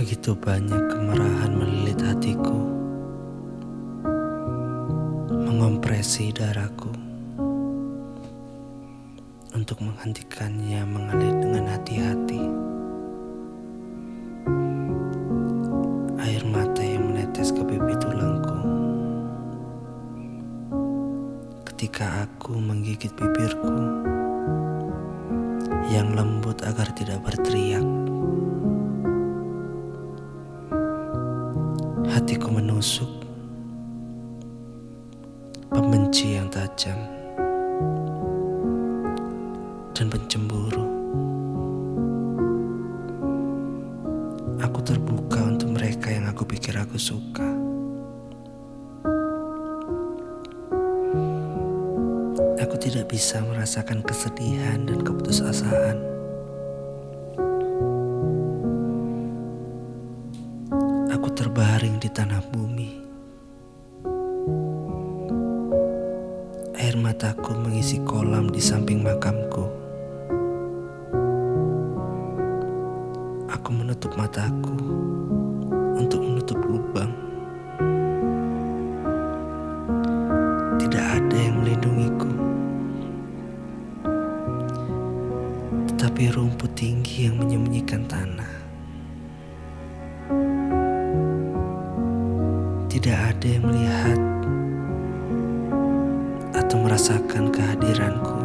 Begitu banyak kemarahan melilit hatiku, mengompresi darahku untuk menghentikannya mengalir dengan hati-hati. Air mata yang menetes ke pipi tulangku ketika aku menggigit bibirku yang lembut agar tidak berteriak. Hatiku menusuk. Pembenci yang tajam Dan pencemburu. Aku terbuka untuk mereka yang aku pikir aku suka. Aku tidak bisa merasakan kesedihan dan keputusasaan terbaring di tanah bumi. Air mataku mengisi kolam di samping makamku. Aku menutup mataku untuk menutup lubang. Tidak ada yang melindungiku. Tetapi rumput tinggi yang menyembunyikan tanah. Tidak ada yang melihat atau merasakan kehadiranku.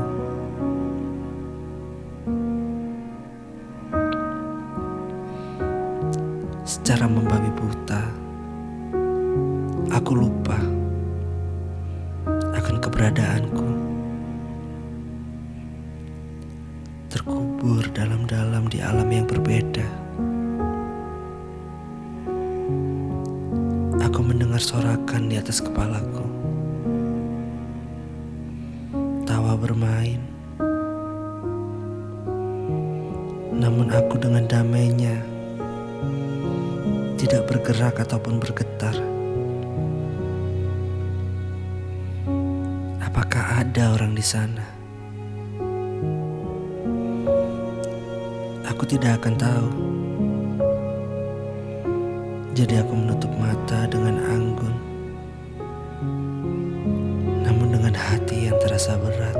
Secara membabi buta, aku lupa akan keberadaanku. Terkubur dalam-dalam di alam yang berbeda. Aku mendengar sorakan di atas kepalaku. Tawa bermain. Namun aku dengan damainya tidak bergerak ataupun bergetar. Apakah ada orang di sana? Aku tidak akan tahu. Jadi aku menutup mata dengan anggun. Namun dengan hati yang terasa berat.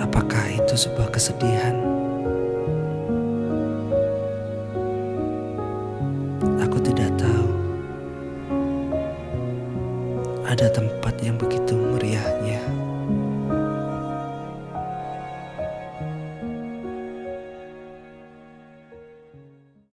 Apakah itu sebuah kesedihan? Aku tidak tahu. Ada tempat yang begitu meriahnya.